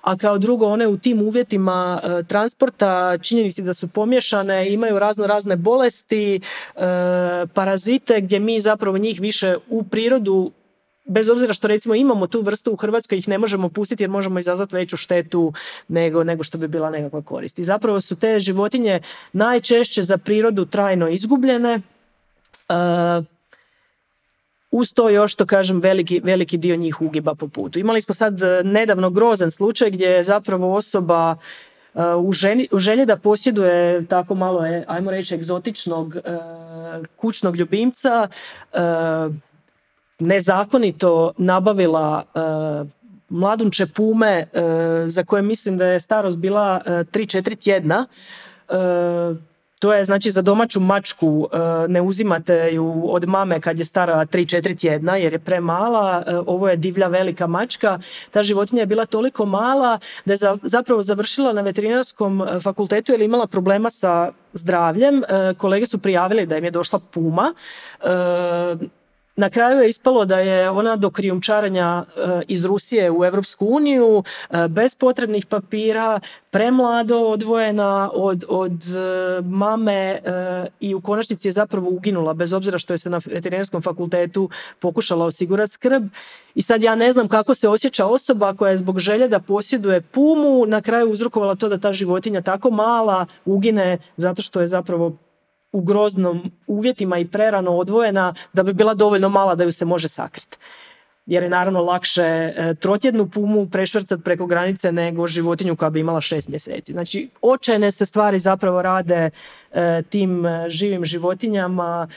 a kao drugo one u tim uvjetima e, transporta, činjenici da su pomješane, imaju razno razne bolesti, e, parazite gdje mi zapravo njih više u prirodu bez obzira što recimo imamo tu vrstu u Hrvatskoj ih ne možemo pustiti jer možemo izazvati veću štetu nego, nego što bi bila nekakva korist. I zapravo su te životinje najčešće za prirodu trajno izgubljene. Uh, uz to još što kažem veliki, veliki dio njih ugiba po putu. Imali smo sad uh, nedavno grozan slučaj gdje je zapravo osoba uh, u, ženi, želji da posjeduje tako malo, e, ajmo reći, egzotičnog uh, kućnog ljubimca, nezakonito nabavila e, mladunče pume e, za koje mislim da je starost bila 3-4 e, tjedna. To je znači za domaću mačku ne uzimate ju od mame kad je stara 3-4 tjedna jer je premala, ovo je divlja velika mačka. Ta životinja je bila toliko mala da je zapravo završila na veterinarskom fakultetu jer je imala problema sa zdravljem. Kolege su prijavili da im je došla puma na kraju je ispalo da je ona do krijumčaranja e, iz Rusije u Europsku uniju e, bez potrebnih papira, premlado odvojena od, od e, mame i u konačnici je zapravo uginula bez obzira što je se na veterinarskom fakultetu pokušala osigurati skrb. I sad ja ne znam kako se osjeća osoba koja je zbog želje da posjeduje pumu na kraju uzrokovala to da ta životinja tako mala ugine zato što je zapravo u groznom uvjetima i prerano odvojena da bi bila dovoljno mala da ju se može sakriti. Jer je naravno lakše e, trotjednu pumu prešvrcati preko granice nego životinju koja bi imala šest mjeseci. Znači, očajne se stvari zapravo rade e, tim e, živim životinjama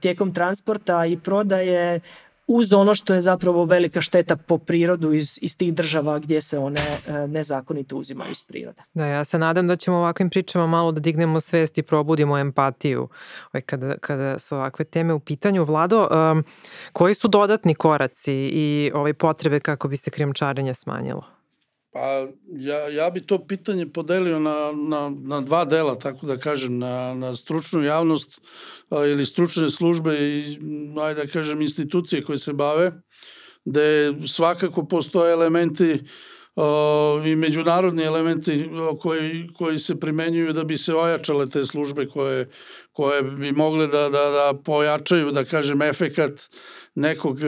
tijekom transporta i prodaje uz ono što je zapravo velika šteta po prirodu iz, iz tih država gdje se one e, nezakonito uzimaju iz prirode. Da, ja se nadam da ćemo ovakvim pričama malo da dignemo svest i probudimo empatiju ovaj, kada, kada su ovakve teme u pitanju. Vlado, koji su dodatni koraci i ove ovaj, potrebe kako bi se krijemčarenje smanjilo? Pa ja, ja bi to pitanje podelio na, na, na dva dela, tako da kažem, na, na stručnu javnost ili stručne službe i, da kažem, institucije koje se bave, gde svakako postoje elementi i međunarodni elementi koji, koji se primenjuju da bi se ojačale te službe koje, koje bi mogle da, da, da pojačaju, da kažem, efekat nekog e,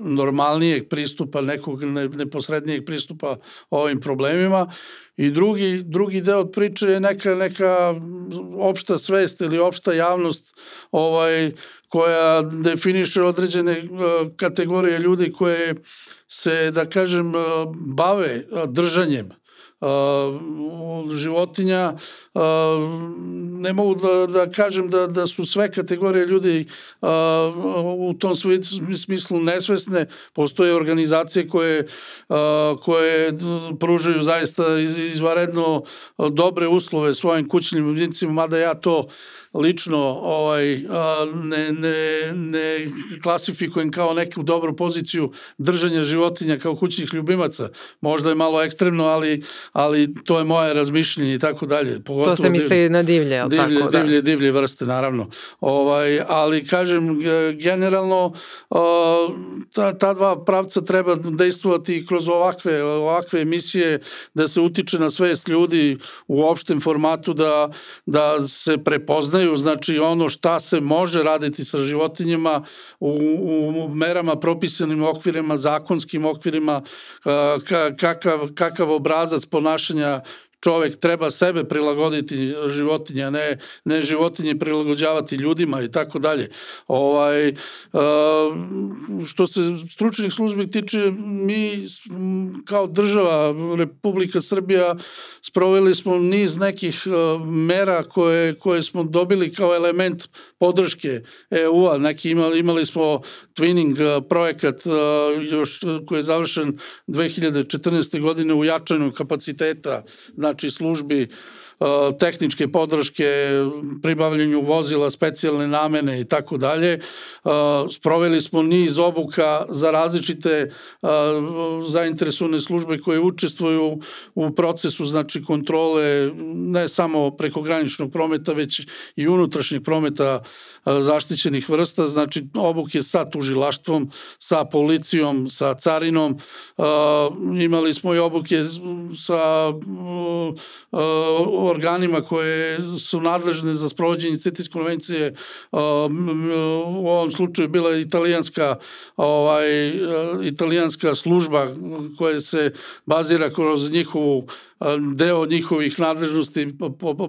normalnijeg pristupa, nekog neposrednijeg pristupa ovim problemima i drugi, drugi deo priče je neka, neka opšta svest ili opšta javnost ovaj, koja definiše određene e, kategorije ljudi koje se, da kažem, e, bave e, držanjem uh, životinja uh, ne mogu da, kažem da, da su sve kategorije ljudi uh, u tom smislu nesvesne postoje organizacije koje, uh, koje pružaju zaista izvaredno dobre uslove svojim kućnim ljubimcima mada ja to lično ovaj, ne, ne, ne klasifikujem kao neku dobru poziciju držanja životinja kao kućnih ljubimaca. Možda je malo ekstremno, ali, ali to je moje razmišljenje i tako dalje. Pogotovo to se misli na divlje, divlje, tako, da. divlje, divlje vrste, naravno. Ovaj, ali kažem, generalno ta, ta dva pravca treba dejstvovati kroz ovakve, ovakve emisije da se utiče na svest ljudi u opštem formatu da, da se prepoznaju znači ono šta se može raditi sa životinjama u, u merama propisanim okvirima, zakonskim okvirima, eh, kakav, kakav obrazac ponašanja čovjek treba sebe prilagoditi životinje, ne, ne životinje prilagođavati ljudima i tako dalje. Ovaj, e, što se stručnih službi tiče, mi kao država Republika Srbija sproveli smo niz nekih e, mera koje, koje smo dobili kao element podrške EU-a. Neki imali, imali smo twinning e, projekat još koji je završen 2014. godine u jačanju kapaciteta znači službi E, tehničke podrške, pribavljanju vozila specijalne namene i tako dalje. E, sproveli smo niz obuka za različite e, zainteresovane službe koje učestvuju u procesu znači kontrole ne samo prekograničnog prometa već i unutrašnjeg prometa zaštićenih vrsta, znači obuke sa tužilaštvom, sa policijom, sa carinom. Imali smo i obuke sa organima koje su nadležne za sprovođenje CITES konvencije, u ovom slučaju bila je italijanska, ovaj, italijanska služba koja se bazira kroz njihovu deo njihovih nadležnosti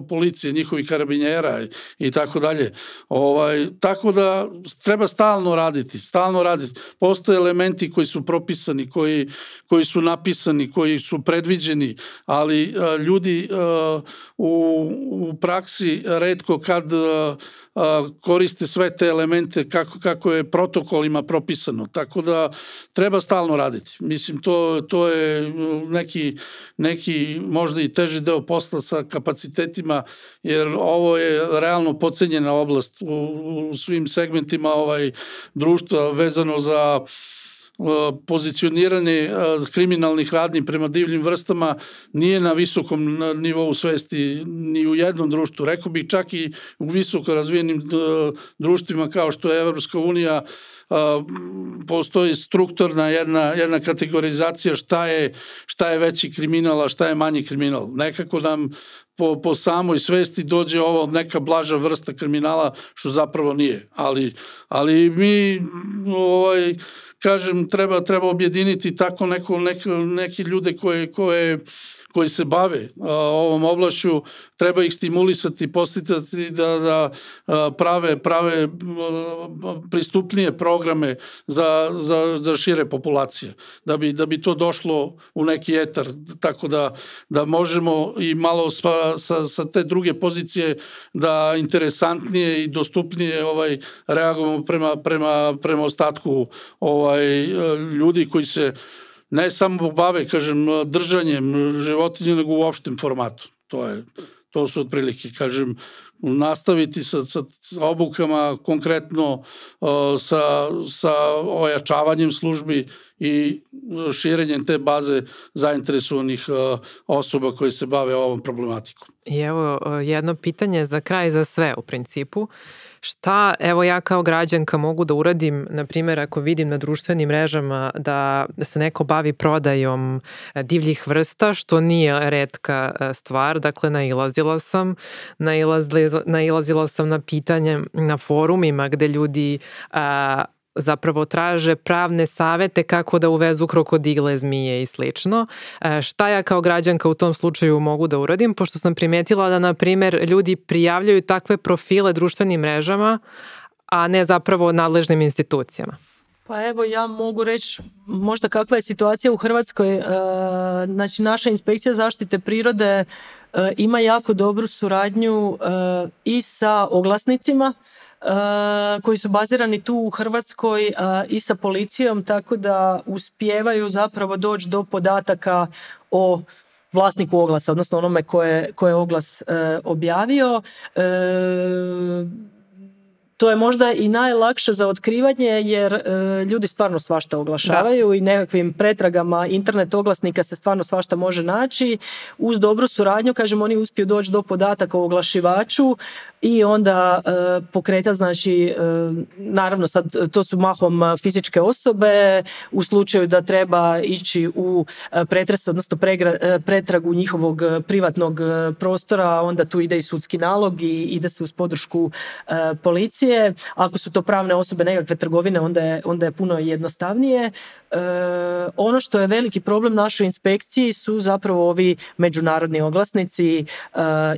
policije, njihovih karabinjera i tako dalje. Ovaj tako da treba stalno raditi, stalno raditi. Postoje elementi koji su propisani, koji koji su napisani, koji su predviđeni, ali e, ljudi e, u u praksi redko kad e, koriste sve te elemente kako, kako je protokolima propisano. Tako da treba stalno raditi. Mislim, to, to je neki, neki možda i teži deo posla sa kapacitetima, jer ovo je realno pocenjena oblast u, u svim segmentima ovaj društva vezano za E, pozicioniranje e, kriminalnih radnji prema divljim vrstama nije na visokom nivou svesti ni u jednom društvu. Rekao bih čak i u visoko razvijenim e, društvima kao što je Evropska unija postoji strukturna jedna, jedna kategorizacija šta je, šta je veći kriminal, a šta je manji kriminal. Nekako nam po, po samoj svesti dođe ovo neka blaža vrsta kriminala što zapravo nije. Ali, ali mi ovaj, kažem treba treba objediniti tako neko, neko, neki ljude koje koje koji se bave ovom oblašću, treba ih stimulisati, postitati da, da prave, prave pristupnije programe za, za, šire populacije, da bi, da bi to došlo u neki etar, tako da, da možemo i malo sa, sa te druge pozicije da interesantnije i dostupnije ovaj reagujemo prema, prema, prema ostatku ovaj ljudi koji se ne samo bave, kažem, držanjem životinje, nego u opštem formatu. To je, to su otprilike, kažem, nastaviti sa, sa, obukama, konkretno sa, sa ojačavanjem službi i širenjem te baze zainteresovanih osoba koje se bave ovom problematikom. I evo jedno pitanje za kraj za sve u principu šta evo ja kao građanka mogu da uradim, na primjer ako vidim na društvenim mrežama da se neko bavi prodajom e, divljih vrsta, što nije redka e, stvar, dakle nailazila sam, nailazila, nailazila sam na pitanje na forumima gde ljudi zapravo traže pravne savete kako da uvezu krokodile, zmije i slično. E, šta ja kao građanka u tom slučaju mogu da uradim? Pošto sam primetila da, na primer, ljudi prijavljaju takve profile društvenim mrežama, a ne zapravo nadležnim institucijama. Pa evo ja mogu reći možda kakva je situacija u Hrvatskoj. E, znači naša inspekcija zaštite prirode e, ima jako dobru suradnju i sa oglasnicima Eh, koji su bazirani tu u Hrvatskoj eh, i sa policijom tako da uspijevaju zapravo doći do podataka o vlasniku oglasa, odnosno onome koje je oglas eh, objavio to je možda i najlakše za otkrivanje jer e, ljudi stvarno svašta oglašavaju i nekakvim pretragama internet oglasnika se stvarno svašta može naći. Uz dobru suradnju, kažem, oni uspiju doći do podataka o oglašivaču i onda e, pokreta, znači, e, naravno sad e, to su mahom fizičke osobe, u slučaju da treba ići u pretres, odnosno pretragu njihovog privatnog prostora, onda tu ide i sudski nalog i ide se uz podršku policije ako su to pravne osobe nekakve trgovine, onda je, onda je puno jednostavnije. E, ono što je veliki problem našoj inspekciji su zapravo ovi međunarodni oglasnici e,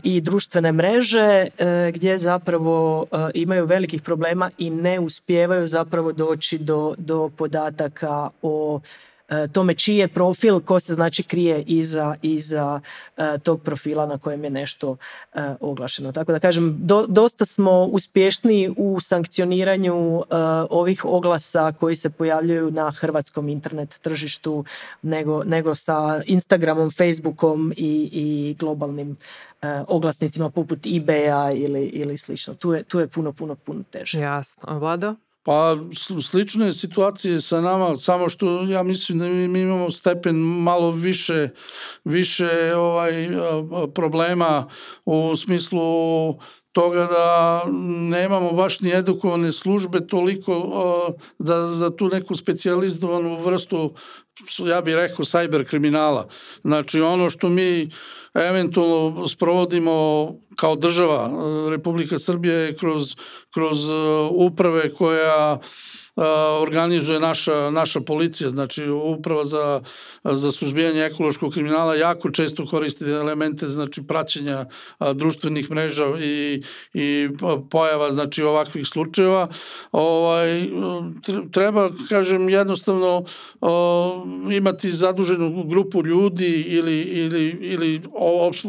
i društvene mreže e, gdje zapravo imaju velikih problema i ne uspijevaju zapravo doći do, do podataka o E, tome čiji je profil, ko se znači krije iza, iza e, tog profila na kojem je nešto e, oglašeno. Tako da kažem, dosta smo uspješni u sankcioniranju ovih oglasa koji se pojavljuju na hrvatskom internet tržištu nego, nego sa Instagramom, Facebookom i, i globalnim oglasnicima poput ebaya ili, ili slično. Tu je, tu je puno, puno, puno teže. Jasno. Vlado? Pa slično je situacije sa nama, samo što ja mislim da mi, imamo stepen malo više, više ovaj, problema u smislu toga da nemamo baš ni edukovane službe toliko da za tu neku specijalizovanu vrstu ja bih rekao sajber kriminala. Znači ono što mi eventualno sprovodimo kao država e, Republika Srbije kroz, kroz e, uprave koja organizuje naša, naša policija, znači uprava za, za suzbijanje ekološkog kriminala jako često koristi elemente znači praćenja društvenih mreža i, i pojava znači ovakvih slučajeva. Ovaj, treba, kažem, jednostavno imati zaduženu grupu ljudi ili, ili, ili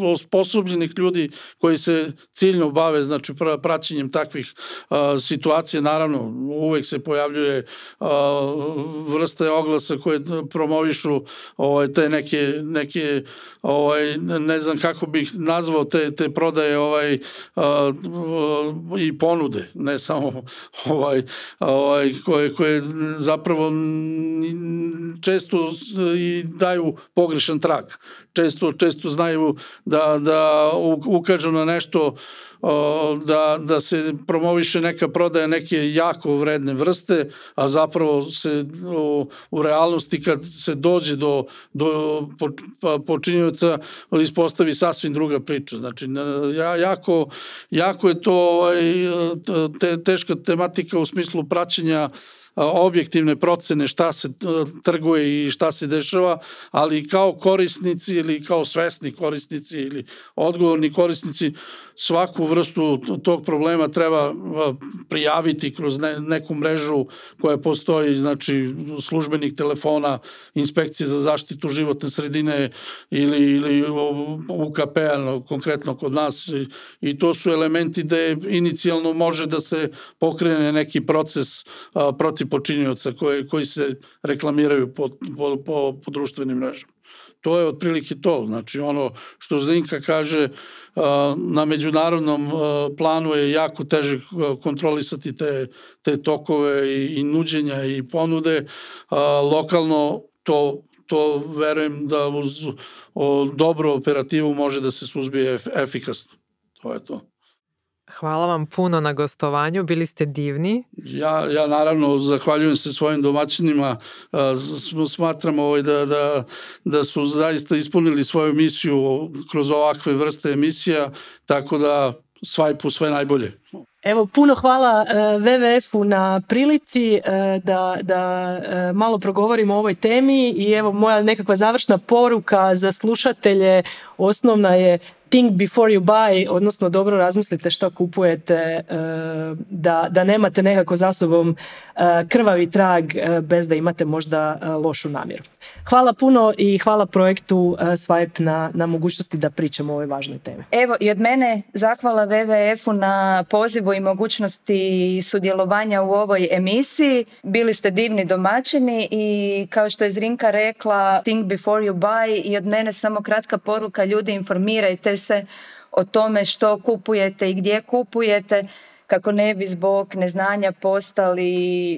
osposobljenih ljudi koji se ciljno bave znači praćenjem takvih situacija. Naravno, uvek se pojavlja objavljuje a, vrste oglasa koje promovišu ovaj te neke neke ovaj ne znam kako bih nazvao te te prodaje ovaj i ponude, ne samo ovaj ovaj koje koje zapravo često i daju pogrešan trag. Često često znaju da da ukažu na nešto da, da se promoviše neka prodaja neke jako vredne vrste, a zapravo se u, realnosti kad se dođe do, do pa, ispostavi sasvim druga priča. Znači, jako, jako je to ovaj, teška tematika u smislu praćenja objektivne procene šta se trguje i šta se dešava, ali kao korisnici ili kao svesni korisnici ili odgovorni korisnici svaku vrstu tog problema treba prijaviti kroz neku mrežu koja postoji, znači službenih telefona, inspekcije za zaštitu životne sredine ili, ili ukp konkretno kod nas I, to su elementi da je inicijalno može da se pokrene neki proces protiv počinioca koji, koji se reklamiraju po, po, društvenim mrežama. To je otprilike to, znači ono što Zrinka kaže, na međunarodnom planu je jako teže kontrolisati te, te tokove i, nuđenja i ponude. Lokalno to to verujem da uz dobru operativu može da se suzbije efikasno. To je to. Hvala vam puno na gostovanju, bili ste divni. Ja, ja naravno zahvaljujem se svojim domaćinima, smatram ovaj da, da, da su zaista ispunili svoju misiju kroz ovakve vrste emisija, tako da svajpu sve najbolje. Evo, puno hvala e, WWF-u na prilici e, da, da e, malo progovorimo o ovoj temi i evo moja nekakva završna poruka za slušatelje osnovna je think before you buy, odnosno dobro razmislite što kupujete, e, da, da nemate nekako za sobom e, krvavi trag e, bez da imate možda lošu namjeru. Hvala puno i hvala projektu e, Swipe na, na mogućnosti da pričamo o ovoj važnoj temi. Evo i od mene zahvala WWF-u na pozivu i mogućnosti sudjelovanja u ovoj emisiji. Bili ste divni domaćini i kao što je Zrinka rekla think before you buy i od mene samo kratka poruka ljudi informirajte se o tome što kupujete i gdje kupujete kako ne bi zbog neznanja postali e,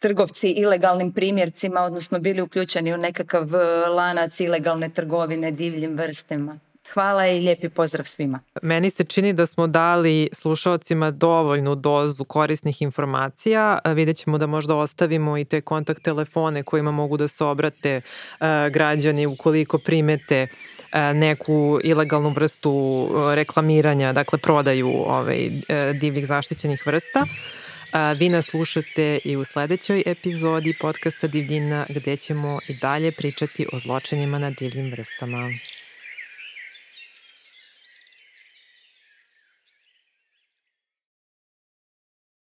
trgovci ilegalnim primjercima, odnosno bili uključeni u nekakav e, lanac ilegalne trgovine divljim vrstama. Hvala i lijepi pozdrav svima. Meni se čini da smo dali slušalcima dovoljnu dozu korisnih informacija. E, vidjet ćemo da možda ostavimo i te kontakt telefone kojima mogu da se obrate e, građani ukoliko primete neku ilegalnu vrstu reklamiranja, dakle prodaju ove ovaj, divljih zaštićenih vrsta. Vi nas slušate i u sljedećoj epizodi podcasta Divljina gdje ćemo i dalje pričati o zločinima na divljim vrstama.